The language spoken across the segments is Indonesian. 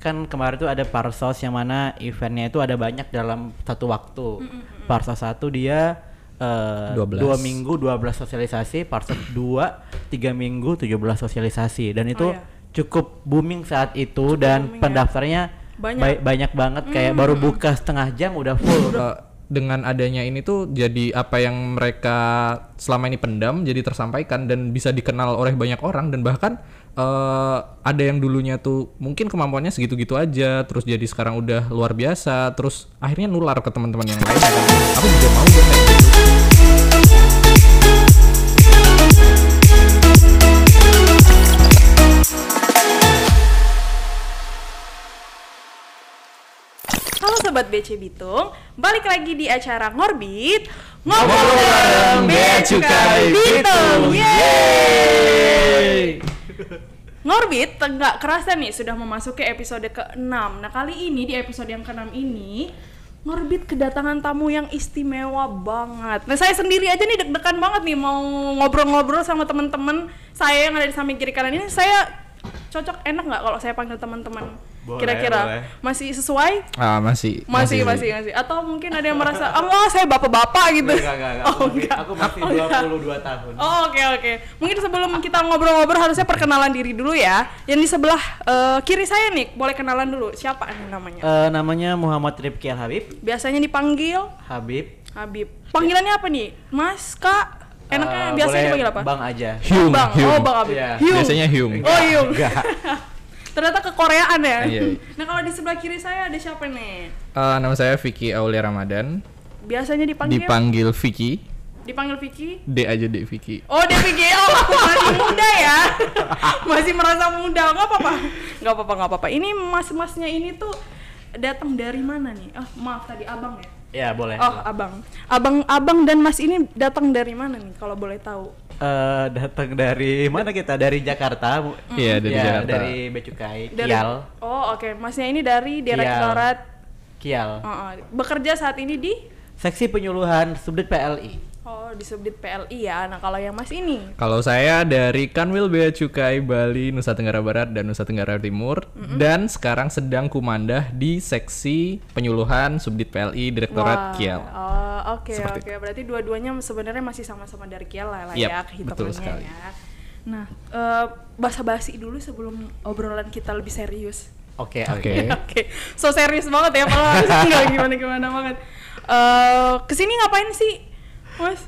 kan kemarin tuh ada parsos yang mana eventnya itu ada banyak dalam satu waktu. Parsos satu dia eh, 12. dua minggu 12 sosialisasi, parsos dua tiga minggu 17 sosialisasi dan itu Oh, iya. cukup booming saat itu dan booming ya. pendaftarnya Banyak. ba- banyak banget kayak baru buka setengah jam udah full. Eh, dengan adanya ini tuh jadi apa yang mereka selama ini pendam jadi tersampaikan dan bisa dikenal oleh banyak orang dan bahkan eh, ada yang dulunya tuh mungkin kemampuannya segitu-gitu aja terus jadi sekarang udah luar biasa terus akhirnya nular ke teman-teman yang lain. Aku juga mau dong Sobat BC Bitung, balik lagi di acara Ngorbit. Ngobrol bareng Bea Cukai Bitung. Yeay! Ngorbit nggak kerasa nih sudah memasuki episode ke-6 Nah kali ini di episode yang ke-6 ini Ngorbit kedatangan tamu yang istimewa banget. Nah saya sendiri aja nih deg-degan banget nih mau ngobrol-ngobrol sama teman-teman saya yang ada di samping kiri kanan ini. Saya cocok enak nggak kalau saya panggil teman-teman Boleh, kira-kira boleh. masih sesuai ah masih masih masih masih atau mungkin ada yang merasa wah, saya bapak-bapak gitu Enggak, enggak, enggak. oh Aku masih, enggak aku masih Oh, enggak. 22 tahun. Oh oke oke. Mungkin sebelum kita ngobrol-ngobrol harusnya perkenalan diri dulu ya. Yang di sebelah eh, kiri saya nih, boleh kenalan dulu. Siapa nih namanya? Eh, namanya Muhammad Rifki Al Habib. Biasanya dipanggil Habib. Habib. Panggilannya apa nih? Mas, Kak. Enaknya Eh, biasanya dipanggil apa? Bang aja. Hyung, Bang. Hyung. Oh, Bang Habib. Iya. Hyung. biasanya Hyung Oh, Hyung. Ternyata kekoreaan ya. Iya, iya. Nah, kalau di sebelah kiri saya ada siapa nih? Eh, nama saya Vicky Aulia Ramadan Biasanya dipanggil dipanggil Vicky dipanggil Vicky. D aja D Vicky Oh, dia Vicky. Oh, masih muda ya. masih merasa muda. Enggak apa-apa. Enggak apa-apa, enggak apa-apa. Ini mas-masnya ini tuh datang dari mana nih? Oh, maaf tadi abang ya. Ya, boleh. Oh, abang. Abang abang dan Mas ini datang dari mana nih kalau boleh tahu? Eh, datang dari mana kita? Dari Jakarta. Bu. Iya, dari Ya, Jakarta. Dari Becukai. Dari Kial. Oh, oke. Masnya ini dari Direktorat Kial. Oh, oh. bekerja saat ini di Seksi penyuluhan Subdit PLI. Oh, di Subdit PLI ya. Nah, kalau yang Mas ini Kalau saya dari Kanwil Bea Cukai Bali, Nusa Tenggara Barat dan Nusa Tenggara Timur dan sekarang sedang kumandah di seksi penyuluhan Subdit PLI Wah, Direktorat Kiel. Oh, oke Seperti oke. Berarti dua-duanya sebenarnya masih sama-sama dari Kiel lah, lah Yap, ya betul kehitungannya sekali. ya. Nah, eh basa-basi dulu sebelum obrolan kita lebih serius. Oke, Oke. oke. Oke, so serius banget ya, padahal nggak gimana-gimana banget. Eh ke sini ngapain sih, Mas?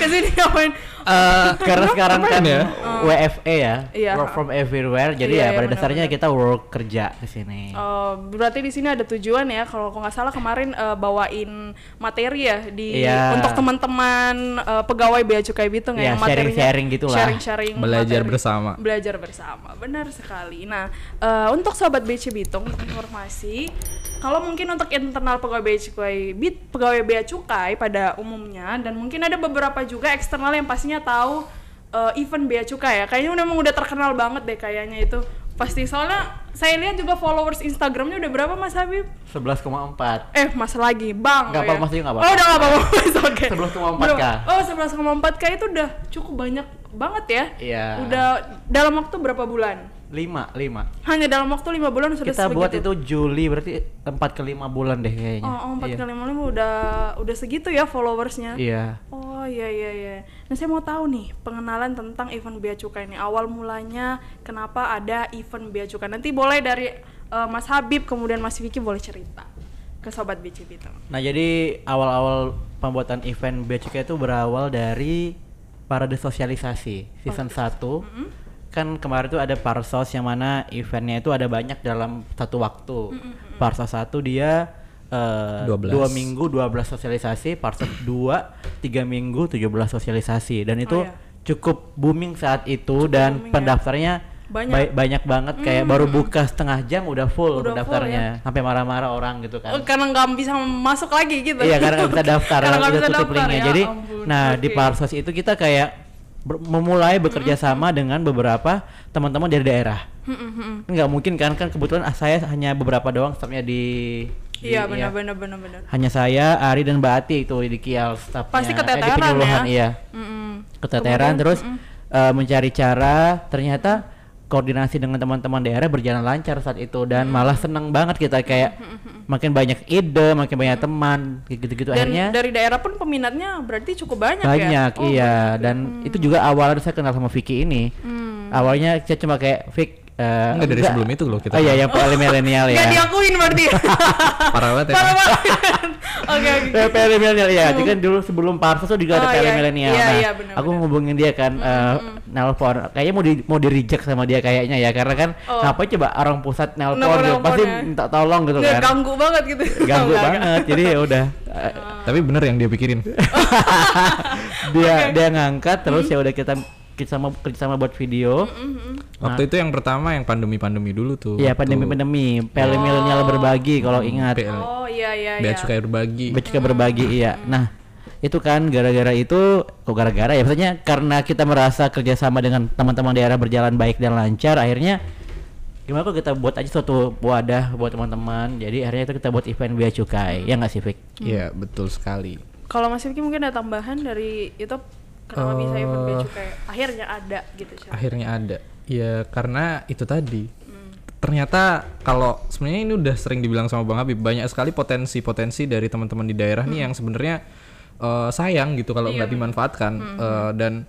kesini ngapain? Eh, Karena sekarang kan ya? WFE ya, Iya. work from everywhere. Iya, Jadi ya iya, pada dasarnya kita work kerja ke sini. Oh, berarti di sini ada tujuan ya. Kalau aku nggak salah kemarin eh, bawain materi ya di Iya. untuk teman-teman eh, pegawai bea cukai Bitung ya, Iya, yang materinya sharing-sharing gitulah. Sharing-sharing Belajar materi. bersama. Belajar bersama. Benar sekali. Nah, eh, untuk sobat BC Bitung informasi, kalau mungkin untuk internal pegawai bea cukai Bit, pegawai bea cukai pada umumnya dan mungkin ada beberapa juga eksternal yang pastinya tahu eh, event bea cukai ya. Kayaknya memang udah terkenal banget deh kayaknya itu. Pasti soalnya saya lihat juga followers Instagramnya udah berapa Mas Habib? 11,4. Eh, Mas lagi, Bang. Nggak ya. apa-apa, masih nggak apa-apa. Oh, udah nggak apa-apa. Mas, Oke. 11,4K. Oh, 11,4K itu udah cukup banyak banget ya. Iya. Udah dalam waktu berapa bulan? 5, 5. Hanya dalam waktu lima bulan sudah Kita buat itu Juli berarti 4 ke 5 bulan deh kayaknya. Oh, oh 4 Iya. kali lima udah udah segitu ya followersnya. Iya. Oh iya iya iya. Nah saya mau tahu nih pengenalan tentang event Bea Cukai ini. Awal mulanya kenapa ada event Bea Cukai? Nanti boleh dari eh, Mas Habib kemudian Mas Vicky boleh cerita ke sobat BC Bitung. Nah, jadi awal-awal pembuatan event Bea Cukai itu berawal dari parade sosialisasi season 1. Kan kemarin tuh ada parsos yang mana eventnya itu ada banyak dalam satu waktu. Parsos 1 dia eh, 12. dua minggu 12 sosialisasi, parsos 2 3 minggu 17 sosialisasi dan itu iya. cukup booming saat itu dan booming ya. pendaftarnya Banyak. ba- banyak banget kayak baru buka setengah jam udah Udah full full pendaftarnya sampai marah-marah orang gitu kan Oh, karena nggak bisa masuk lagi gitu. Iya karena nggak bisa daftar, Karena nggak udah bisa tutup daftar, linknya. ya Jadi, ampun. nah di Oke. Parsos itu kita kayak memulai bekerja sama dengan beberapa teman-teman dari daerah. Hmm, Nggak mungkin kan kan kebetulan ah, saya hanya beberapa doang stafnya di, Iya ya. benar benar benar benar. Hanya saya, Ari dan Mbak Ati itu di Kial stafnya. Pasti eh, di keteteran penyuluhan, ya. Iya. Mm-mm. Keteteran Kemudian, terus eh, mencari cara ternyata koordinasi dengan teman-teman daerah berjalan lancar saat itu dan malah seneng banget kita kayak makin banyak ide, makin banyak teman kayak gitu-gitu Dan akhirnya dari daerah pun peminatnya berarti cukup banyak, ya. banyak Oh, iya dan itu juga awalnya saya kenal sama Vicky ini. Hmm. Awalnya saya cuma kayak Vic eh, Enggak dari sebelum itu loh kita. Oh iya yang PL milenial ya. Nggak diakuin berarti. Parah banget ya. Parah banget. Oke oke. Eh, PL milenial ya. Jadi kan dulu sebelum Parsos tuh juga ada Oh, PL iya. milenial. Iya, Nah, iya, benar, aku ngubungin dia kan eh, nelpon. Kayaknya mau di mau di reject sama dia kayaknya ya karena kan Oh. ngapain coba orang pusat nelpon Nelpon- gitu. Pasti ya. minta tolong gitu Nggak kan. ganggu banget gitu. Ganggu Enggak, enggak. banget. Jadi ya udah eh, Tapi bener yang dia pikirin. dia dia ngangkat terus ya udah kita kita sama kerja sama buat video. Waktu itu yang pertama yang pandemi-pandemi dulu tuh. Iya pandemi-pandemi, PL milenial berbagi kalau ingat. PL. Oh iya iya Bea iya. cukai berbagi. Becika berbagi iya. Nah itu kan gara-gara itu kok gara-gara ya maksudnya karena kita merasa kerjasama dengan teman-teman daerah berjalan baik dan lancar akhirnya gimana kok kita buat aja suatu wadah buat teman-teman jadi akhirnya itu kita buat event bea cukai ya nggak sih Fik? Iya, betul sekali. Kalau Mas Vicky mungkin ada tambahan dari YouTube kenapa bisa event Eh. bea cukai akhirnya ada gitu Syah. Akhirnya ada. Ya karena itu tadi. Ternyata kalau sebenarnya ini udah sering dibilang sama Bang Habib banyak sekali potensi-potensi dari teman-teman di daerah nih yang sebenarnya eh, sayang gitu kalau nggak dimanfaatkan. Eh, dan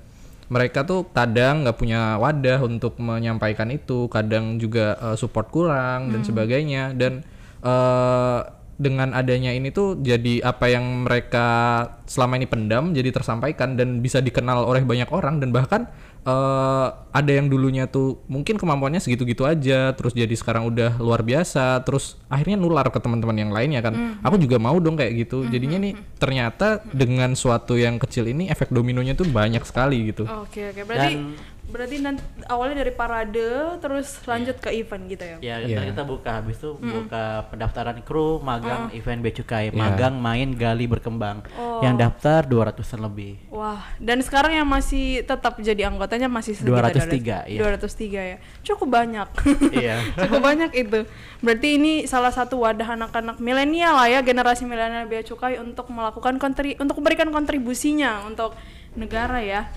mereka tuh kadang nggak punya wadah untuk menyampaikan itu, kadang juga eh, support kurang dan sebagainya. Dan eh, dengan adanya ini tuh jadi apa yang mereka selama ini pendam jadi tersampaikan dan bisa dikenal oleh banyak orang dan bahkan eh, ada yang dulunya tuh mungkin kemampuannya segitu-gitu aja terus jadi sekarang udah luar biasa terus akhirnya nular ke teman-teman yang lainnya kan. Aku juga mau dong kayak gitu. Jadinya nih ternyata dengan suatu yang kecil ini efek dominonya tuh banyak sekali gitu. Oke oke. Berarti Dan- berarti nanti awalnya dari parade terus lanjut ke event gitu ya. Ya Iya. kita, kita buka habis itu buka pendaftaran kru magang event bea cukai Iya. magang main gali berkembang Oh. yang daftar 200-an lebih. Wah, dan sekarang yang masih tetap jadi anggotanya masih segitu 203, iya. 203 ya. Cukup banyak. Iya. Cukup banyak itu. Berarti ini salah satu wadah anak-anak milenial lah ya, generasi milenial bea cukai untuk melakukan kontri untuk memberikan kontribusinya untuk negara ya.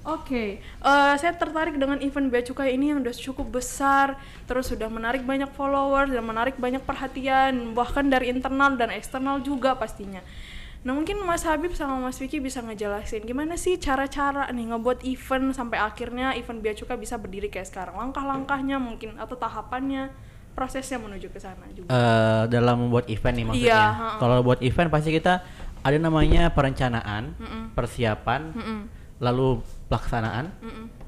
Oke, eh, saya tertarik dengan event bea cukai ini yang udah cukup besar, terus sudah menarik banyak followers dan menarik banyak perhatian, bahkan dari internal dan eksternal juga pastinya. Nah mungkin Mas Habib sama Mas Vicky bisa ngejelasin gimana sih cara-cara nih ngebuat event sampai akhirnya event bea cukai bisa berdiri kayak sekarang, langkah-langkahnya mungkin atau tahapannya, prosesnya menuju ke sana juga. Eh, dalam membuat event nih maksudnya. Iya, ha-ha. Kalau buat event pasti kita ada namanya perencanaan, persiapan, lalu pelaksanaan,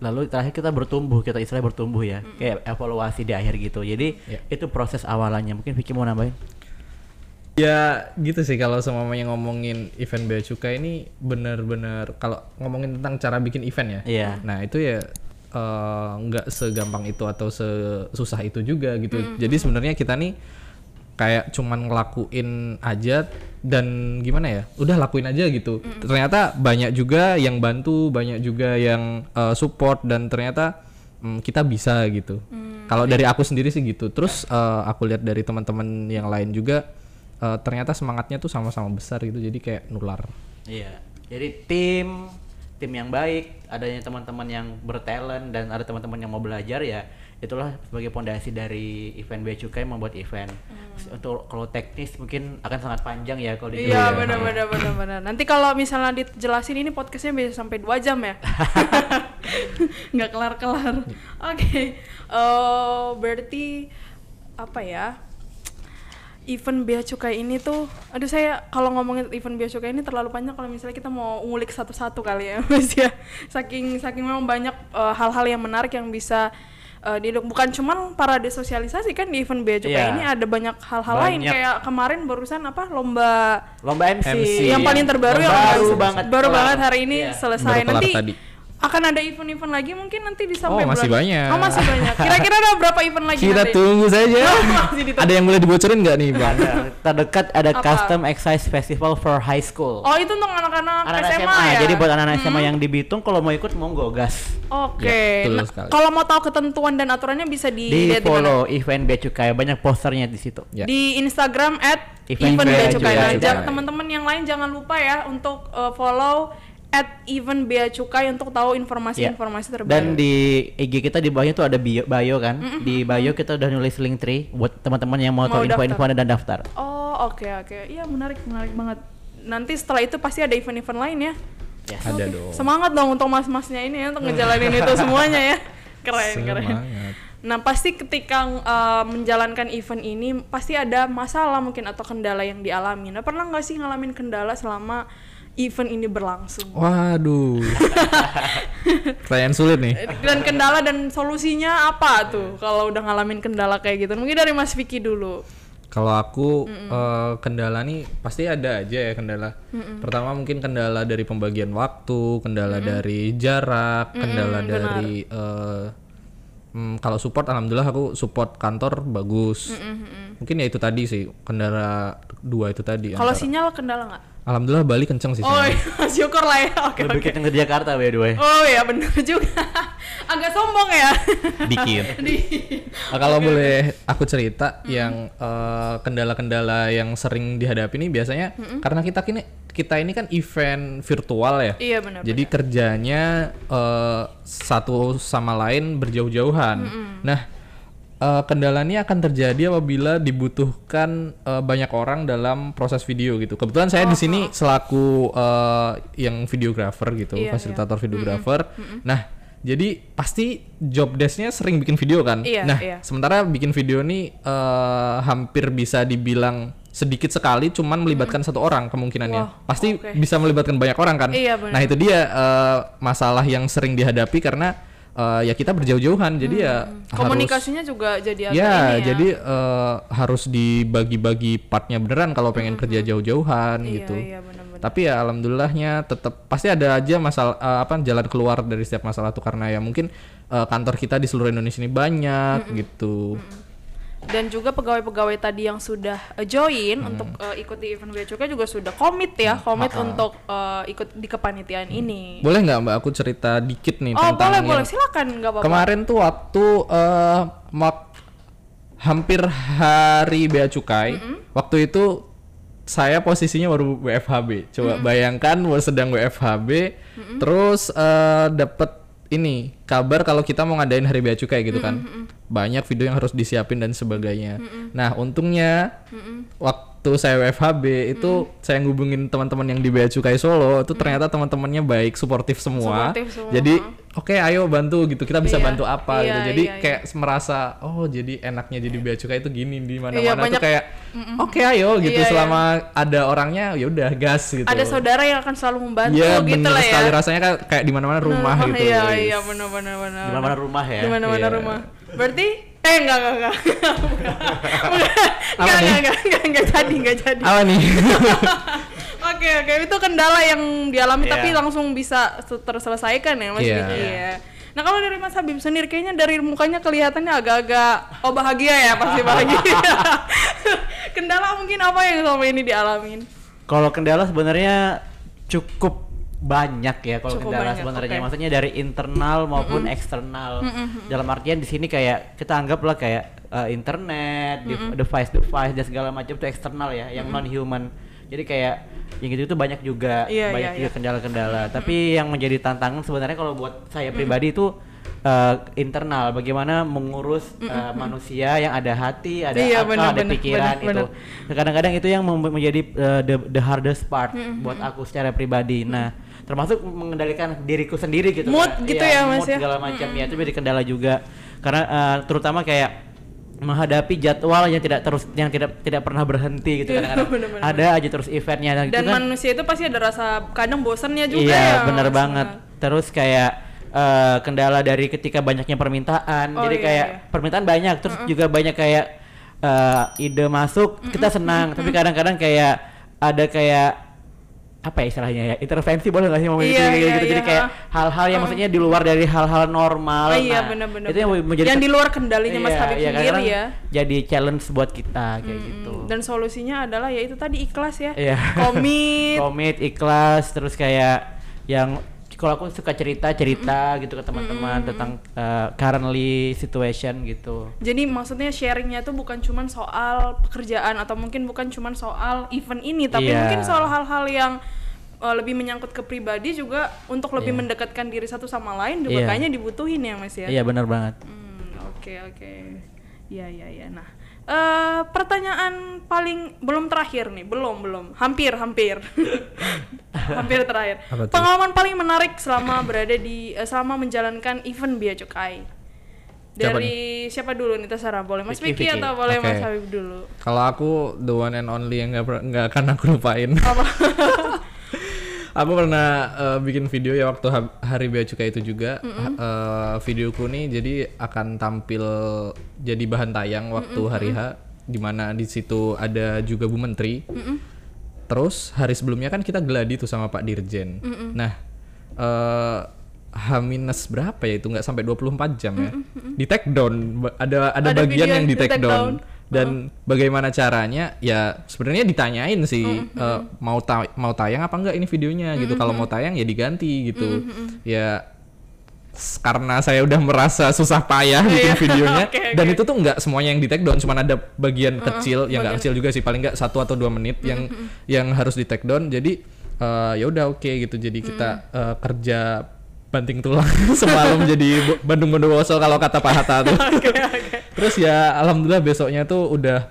lalu terakhir kita bertumbuh, kita istilahnya bertumbuh ya, kayak evaluasi di akhir gitu. Jadi Iya. itu proses awalannya. Mungkin Vicky mau nambahin? Ya gitu sih kalau semuanya ngomongin event bea cukai ini bener-bener kalau ngomongin tentang cara bikin event ya. Iya. Nah itu ya eh, nggak segampang itu atau sesusah itu juga gitu. Jadi sebenarnya kita nih kayak cuman ngelakuin aja dan gimana ya udah lakuin aja gitu. Ternyata banyak juga yang bantu banyak juga yang eh, support dan ternyata mm, kita bisa gitu. Kalau dari aku sendiri sih gitu. Terus eh, aku lihat dari teman-teman yang lain juga eh, ternyata semangatnya tuh sama-sama besar gitu. Jadi kayak nular. Iya. Jadi tim tim yang baik, adanya teman-teman yang bertalent dan ada teman-teman yang mau belajar ya itulah sebagai pondasi dari event Bea Cukai membuat event. Untuk kalau teknis mungkin akan sangat panjang ya kalau di Iya benar benar benar benar. Nanti kalau misalnya dijelasin ini podcastnya bisa sampai dua jam ya. Nggak kelar kelar. Oke. Eh, berarti apa ya? Event bea cukai ini tuh, aduh saya kalau ngomongin event bea cukai ini terlalu panjang kalau misalnya kita mau ngulik satu-satu kali ya, mas ya. Saking saking memang banyak eh, hal-hal yang menarik yang bisa eh, diduk- bukan cuman para desosialisasi kan di event bea cukai Iya. ini ada banyak hal-hal lain kayak kemarin barusan apa lomba lomba MC, MC. yang paling terbaru yang baru baru banget baru banget hari ini Iya. selesai Baru nanti tadi. Akan ada event-event lagi mungkin nanti di sampai Oh, masih bulan- banyak. oh masih banyak kira-kira ada berapa event lagi kita nanti? tunggu saja Masih ditunggu. ada yang boleh dibocorin nggak nih bang Ada terdekat ada Apa? Custom Excise Festival for High School. oh itu untuk anak-anak Anak-anak SMA, SMA, ya jadi buat anak-anak SMA yang di Bitung kalau mau ikut monggo gas. oke Ya, betul Nah, sekali. kalau mau tahu ketentuan dan aturannya bisa Di dilihat di mana follow event Bea Cukai banyak posternya di situ. Ya. di Instagram at Event event Bea cukai. Cukai. Nah, jangan- teman-teman yang lain jangan lupa ya untuk uh, follow at event bea cukai untuk tahu informasi-informasi Iya. terbaru. Dan di IG kita di bawahnya tuh ada bio, bio kan. Di bio kita udah nulis link tree buat teman-teman yang mau, Mau tahu info-info dan daftar. Oh oke oke, iya menarik menarik banget. Nanti setelah itu pasti ada event-event lain ya. Ada Oke, dong. Semangat dong untuk mas-masnya ini ya untuk ngejalanin itu semuanya ya. Keren keren. Semangat. Nah pasti ketika uh, menjalankan event ini pasti ada masalah mungkin atau kendala yang dialami. Nah pernah nggak sih ngalamin kendala selama event ini berlangsung? Waduh. Pertanyaan sulit nih. Dan kendala dan solusinya apa tuh kalau udah ngalamin kendala kayak gitu? Mungkin dari Mas Vicky dulu. Kalau aku eh, kendala nih pasti ada aja ya kendala. Pertama mungkin kendala dari pembagian waktu, kendala dari jarak, kendala dari eh, mm, kalau support alhamdulillah aku support kantor bagus. Mungkin ya itu tadi sih kendala dua itu tadi. Kalau sinyal kendala nggak? Alhamdulillah Bali kenceng sih. Oh iya, syukur lah ya. Oke Lebih oke. kenceng ke Jakarta by the way. Oh iya bener juga. Agak sombong ya. Dikit. Di- Nah, kalau boleh aku cerita yang eh, kendala-kendala yang sering dihadapi ini biasanya karena kita kini kita ini kan event virtual ya. Iya benar. Jadi kerjanya eh, satu sama lain berjauh-jauhan. Nah, eh, kendala ini akan terjadi apabila dibutuhkan eh, banyak orang dalam proses video gitu. Kebetulan saya di sini selaku eh, yang videographer gitu, Iya, fasilitator videographer. Nah, jadi pasti job desk-nya sering bikin video kan. Iya, nah, iya. sementara bikin video ini eh, hampir bisa dibilang sedikit sekali, cuman melibatkan satu orang kemungkinannya. Wah, pasti oke. bisa melibatkan banyak orang kan. Iya. Nah itu dia eh, masalah yang sering dihadapi karena eh, ya kita berjauh-jauhan, jadi ya harus Komunikasinya juga jadi agak ya, ini ya. jadi eh, harus dibagi-bagi partnya beneran kalau pengen kerja jauh-jauhan iya, gitu. Iya benar-benar. Tapi ya alhamdulillahnya tetap pasti ada aja masalah eh, apa jalan keluar dari setiap masalah tuh karena ya mungkin eh, kantor kita di seluruh Indonesia ini banyak gitu. Dan juga pegawai-pegawai tadi yang sudah uh, join Hmm. untuk uh, ikut di event Bea Cukai juga sudah komit ya, komit untuk uh, ikut di kepanitiaan ini. Boleh nggak Mbak? Aku cerita dikit nih Oh tentang boleh yang- boleh. Silakan nggak apa-apa. Kemarin tuh waktu eh mak- hampir hari bea cukai, waktu itu saya posisinya baru WFHB. Coba bayangkan baru sedang WFHB, terus eh dapat ini kabar kalau kita mau ngadain hari bea cukai gitu kan. Banyak video yang harus disiapin dan sebagainya. Nah, untungnya waktu saya WFHB itu saya ngubungin teman-teman yang di Bea Cukai Solo itu ternyata teman-temannya baik, suportif semua. Semua. Jadi oke ayo bantu gitu kita bisa Iya, bantu apa iya, gitu jadi iya, iya. kayak merasa oh jadi enaknya jadi bea cukai itu gini di mana-mana Iya, tuh banyak- kayak oke ayo gitu Iya, iya. selama ada orangnya ya udah gas gitu Ada saudara yang akan selalu membantu Iya gitu bener lah ya. sekali rasanya kayak, kayak di mana-mana rumah Nah, gitu Iya guys. iya benar benar benar. Di mana-mana rumah ya. Di mana-mana Iya. rumah. Berarti eh enggak enggak enggak. Enggak enggak enggak enggak enggak jadi enggak jadi. apa nih Oke oke itu kendala yang dialami Iya. tapi langsung bisa se- terselesaikan ya Mas Iya. Vicky ya. Nah kalau dari Mas Habib sendiri kayaknya dari mukanya kelihatannya agak-agak oh bahagia ya pasti bahagia. kendala mungkin apa yang selama ini dialamin? Kalau kendala sebenarnya cukup banyak ya kalau kendala sebenarnya. oke. Maksudnya dari internal maupun eksternal. Dalam artian di sini kayak kita anggaplah kayak uh, internet, dev- device-device dan segala macam itu eksternal ya, yang non human. Jadi kayak yang gitu itu banyak juga Iya, banyak iya, juga kendala-kendala. Tapi yang menjadi tantangan sebenarnya kalau buat saya pribadi itu uh, internal bagaimana mengurus uh, manusia yang ada hati, ada Iya, akal, benar, ada pikiran benar, itu. Kadang-kadang itu yang menjadi uh, the, the hardest part buat aku secara pribadi. Nah, termasuk mengendalikan diriku sendiri gitu. Mood kan. gitu Iya, ya, Mas, mood ya? segala macam ya itu jadi kendala juga. Karena uh, terutama kayak menghadapi jadwal yang tidak terus yang tidak tidak pernah berhenti gitu benar-benar. ada aja terus eventnya nah, itu Dan kan manusia itu pasti ada rasa kadang bosannya juga iya ya. bener Mas. banget terus kayak eh, kendala dari ketika banyaknya permintaan Oh, jadi iya, kayak iya. permintaan banyak terus juga banyak kayak eh, ide masuk kita senang tapi kadang-kadang kayak ada kayak apa ya istilahnya ya intervensi boleh nggak sih ngomong Iya, gitu, iya, gitu. jadi iya, kayak ha. hal-hal yang maksudnya di luar dari hal-hal normal Oh, iya Nah, benar-benar. itu yang menjadi yang di luar kendalinya Mas Iya, Habib iya, sendiri ya. jadi challenge buat kita kayak gitu Dan solusinya adalah ya itu tadi ikhlas ya. Iya. Komit. komit ikhlas terus kayak yang kalau aku suka cerita cerita gitu ke teman-teman tentang uh, currently situation gitu Jadi maksudnya sharingnya tuh bukan cuman soal pekerjaan atau mungkin bukan cuman soal event ini, tapi Iya. mungkin soal hal-hal yang eh, lebih menyangkut ke pribadi juga untuk lebih mendekatkan diri satu sama lain juga Iya. kayaknya dibutuhin ya Mas ya. Iya benar banget. Hmm, oke oke. Iya iya iya. Nah, eh pertanyaan paling belum terakhir nih, belum belum, hampir hampir, hampir terakhir. Pengalaman paling menarik selama berada di eh, selama menjalankan event Bea Cukai. Siapa Dari siapa dulu nih terserah boleh Mas Vicky, atau boleh Mas Oke. Habib dulu. Kalau aku the one and only yang nggak akan aku lupain. Apa? aku pernah eh, bikin video ya waktu ha- hari bea cukai itu juga. Ha- eh, videoku nih jadi akan tampil jadi bahan tayang waktu hari H di mana di situ ada juga Bu Menteri. Terus hari sebelumnya kan kita geladi tuh sama Pak Dirjen. Nah, eh H minus berapa ya itu nggak sampai 24 jam ya. Di take down ada ada, Ada bagian yang di di take take down. down. Dan bagaimana caranya? Ya sebenarnya ditanyain sih eh, mau ta- mau tayang apa enggak ini videonya gitu. Kalau mau tayang ya diganti gitu. Ya s- karena saya udah merasa susah payah bikin Iya. videonya Oke, dan oke. itu tuh nggak semuanya yang di take down cuman ada bagian kecil yang nggak kecil juga sih paling nggak satu atau dua menit yang yang harus di take down jadi eh, ya udah oke gitu jadi kita eh, kerja banting tulang semalam jadi Bandung Bondowoso kalau kata Pak Hatta tuh. Terus ya alhamdulillah besoknya tuh udah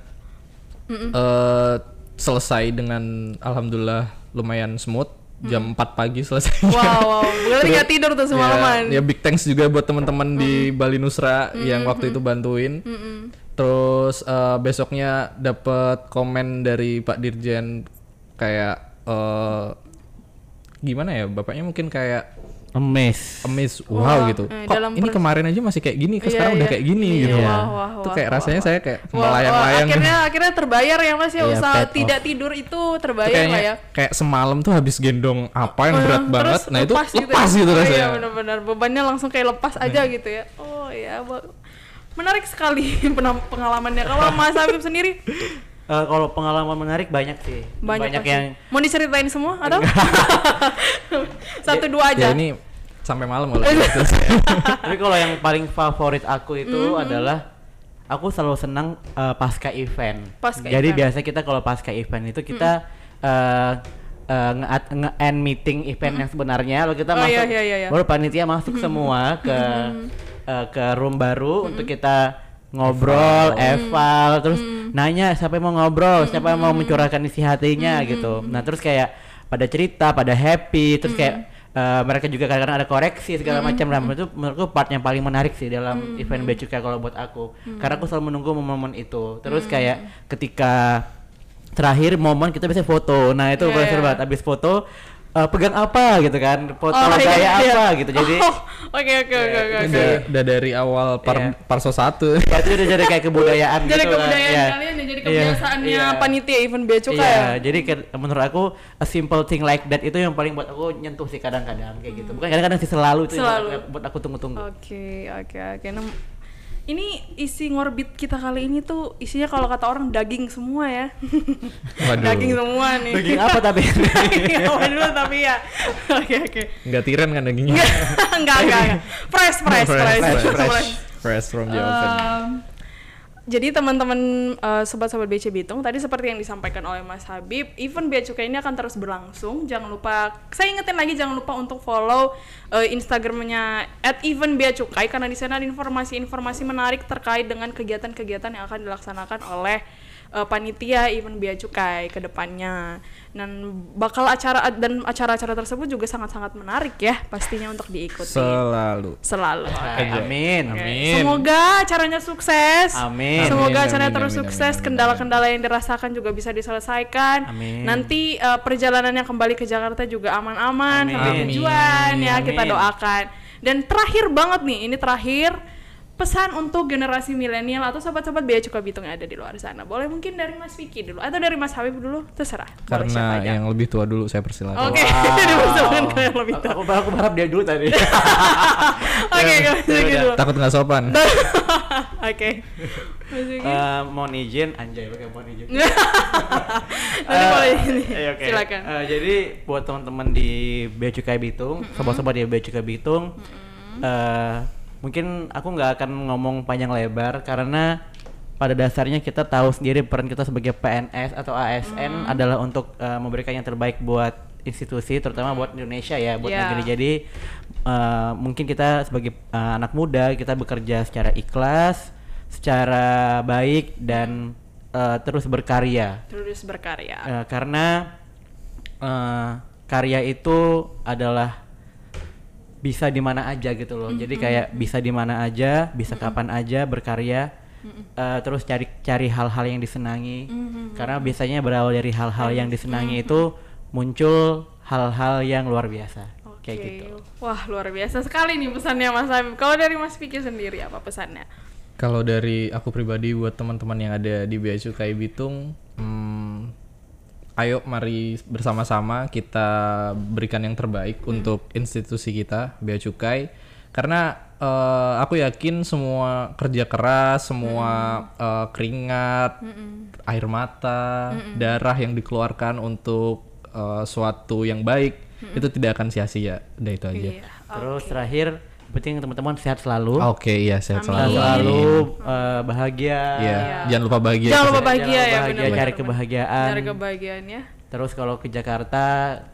eh, selesai dengan alhamdulillah lumayan smooth. Jam 4 pagi selesai. Wow, wow. Berarti nggak tidur tuh semalaman. Ya, ya big thanks juga buat teman-teman di Bali Nusra yang waktu itu bantuin. Terus eh, besoknya dapat komen dari Pak Dirjen kayak eh gimana ya bapaknya mungkin kayak Emes. amazed Wah, wow gitu. eh, Kok ini kemarin aja masih kayak gini, kok Iya, sekarang udah iya. kayak gini Iya, gitu. wah, wah, Tuh wah, kayak wah, rasanya saya kayak Wah, wah, melayang-layang. akhirnya akhirnya terbayar ya Mas ya Iya, usaha paid off. tidak tidur itu terbayar kayaknya lah ya. kayak semalam tuh habis gendong apa yang berat banget. Nah itu lepas lepas ya. gitu Oh, rasanya. Iya benar-benar bebannya langsung kayak lepas aja gitu ya. Oh ya, menarik sekali pengalamannya. Kalau Mas Habib sendiri Eh, kalau pengalaman menarik banyak sih. banyak, pasti. yang mau diceritain semua atau satu dua aja. Ya ini sampai malam kalau Iya. gitu. Tapi kalau yang paling favorit aku itu adalah aku selalu senang eh, pasca event. Pasca Jadi event. biasa kita kalau pasca event itu kita eh, eh, nge- nge-end meeting event yang sebenarnya lalu kita Oh, masuk iya, iya, iya, iya. baru panitia masuk semua ke eh, ke room baru untuk kita ngobrol, eval, terus nanya siapa yang mau ngobrol, siapa yang mau mencurahkan isi hatinya gitu. Nah, terus kayak pada cerita, pada happy, terus kayak eh, mereka juga kadang-kadang ada koreksi segala macam. Nah, itu menurutku part yang paling menarik sih dalam event Becuka kalau buat aku. Karena aku selalu menunggu momen itu. Terus kayak ketika terakhir momen kita bisa foto. Nah, itu Iya, yeah, iya. seru banget. Habis foto eh, pegang apa gitu kan? Foto Oh, iya, gaya iya. apa gitu. Jadi Oh, Oke oke oke oke. Udah, udah dari awal par, Iya. parso satu. ya itu udah jadi kayak kebudayaan Jadi gitu kan. kebudayaan Iya. kalian ya, jadi Iya, kebiasaannya iya. panitia event bea cukai Iya, ya. jadi menurut aku a simple thing like that itu yang paling buat aku nyentuh sih kadang-kadang kayak gitu. Bukan kadang-kadang sih selalu itu yang Selalu. buat- buat aku tunggu-tunggu. Oke, oke, oke. Ini isi ngorbit kita kali ini tuh isinya kalau kata orang daging semua ya. Waduh. daging semua nih. Daging apa tapi? Daging apa dulu tapi ya. Oke, oke. Nggak tiran kan dagingnya? Enggak, enggak, enggak. Fresh, fresh, fresh. fresh, fresh. fresh, fresh from the oven. Um, jadi teman-teman uh, sobat-sobat BC Bitung tadi seperti yang disampaikan oleh Mas Habib, event Bea Cukai ini akan terus berlangsung. Jangan lupa, saya ingetin lagi jangan lupa untuk follow uh, Instagramnya @eventbeacukai karena di sana ada informasi-informasi menarik terkait dengan kegiatan-kegiatan yang akan dilaksanakan oleh uh, panitia event Bea Cukai ke depannya. Dan bakal acara dan acara-acara tersebut juga sangat-sangat menarik ya pastinya untuk diikuti. Selalu. Selalu. Oke, Amin. Amin. Semoga acaranya sukses. Amin. Semoga Amin, acaranya amin, terus amin, sukses. Kendala-kendala yang dirasakan juga bisa diselesaikan. Amin. Nanti uh, perjalanannya kembali ke Jakarta juga aman-aman sampai tujuan ya kita Amin. doakan. Dan terakhir banget nih, ini terakhir pesan untuk generasi milenial atau sobat-sobat Bea Cukai Bitung yang ada di luar sana. Boleh mungkin dari Mas Vicky dulu atau dari Mas Habib dulu, terserah. Karena yang lebih tua dulu saya persilakan. Oke, dipersilakan ke yang lebih tua. aku, aku berharap dia dulu tadi. Oke, Vicky dulu. Takut nggak sopan. Oke. Mas Vicky. Eh, mohon izin, anjay pakai mohon izin. Nanti boleh Eh, ini. iya, oke. Silakan. Eh, jadi buat teman-teman di Bea Cukai Bitung, sobat-sobat di Bea Cukai Bitung, eh, mungkin aku nggak akan ngomong panjang lebar karena pada dasarnya kita tahu sendiri peran kita sebagai PNS atau ASN adalah untuk eh, memberikan yang terbaik buat institusi terutama buat Indonesia ya buat Yeah. negeri. Jadi eh, mungkin kita sebagai eh, anak muda kita bekerja secara ikhlas secara baik dan eh, terus berkarya. Terus berkarya. Eh, karena eh, karya itu adalah bisa di mana aja gitu loh. Jadi kayak bisa di mana aja, bisa kapan aja berkarya. eh, terus cari cari hal-hal yang disenangi. Karena biasanya berawal dari hal-hal yang disenangi itu muncul hal-hal yang luar biasa. Kayak Oke. gitu. Wah, luar biasa sekali nih pesannya Mas Habib. Kalau dari Mas Vicky sendiri apa pesannya? Kalau dari aku pribadi buat teman-teman yang ada di Bea Cukai Bitung, hmm, ayo mari bersama-sama kita berikan yang terbaik untuk institusi kita Bea Cukai. Karena eh, aku yakin semua kerja keras, semua eh, keringat, air mata, darah yang dikeluarkan untuk eh, suatu yang baik itu tidak akan sia-sia. Udah itu aja. Iya. Terus terakhir penting teman-teman sehat selalu. Oke, iya sehat Sehat selalu. selalu eh, bahagia. Iya, jangan lupa bahagia. Jangan lupa Jangan bahagia ya, bahagia, benar-benar. cari kebahagiaan. Cari kebahagiaannya. Terus kalau ke Jakarta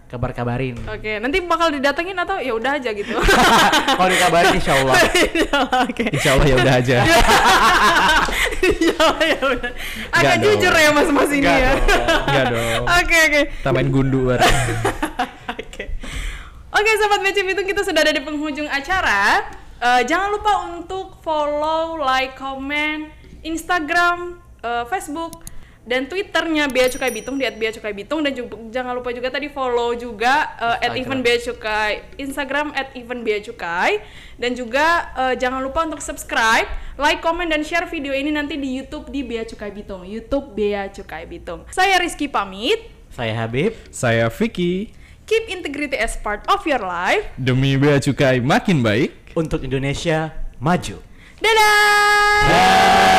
kabar-kabarin. Oke, nanti bakal didatengin atau ya udah aja gitu. kalau dikabarin insya Allah. Oke. Insya Allah ya udah aja. Ya, ya udah. Agak Nggak jujur dong. ya Mas Mas ini ya. Enggak dong. Oke, oke. Kita main gundu bareng. Sobat BC Bitung kita sudah ada di penghujung acara. Eh, jangan lupa untuk follow, like, comment Instagram, eh, Facebook dan Twitternya Bea Cukai Bitung di @beacukai_bitung dan juga jangan lupa juga tadi follow juga eh, at Instagram. event Bea Cukai Instagram at event Bea Cukai dan juga eh, jangan lupa untuk subscribe, like, comment dan share video ini nanti di YouTube di Bea Cukai Bitung, YouTube Bea Cukai Bitung. Saya Rizky pamit. Saya Habib. Saya Vicky. Keep integrity as part of your life. Demi Bea Cukai makin baik. Untuk Indonesia maju. Dadah!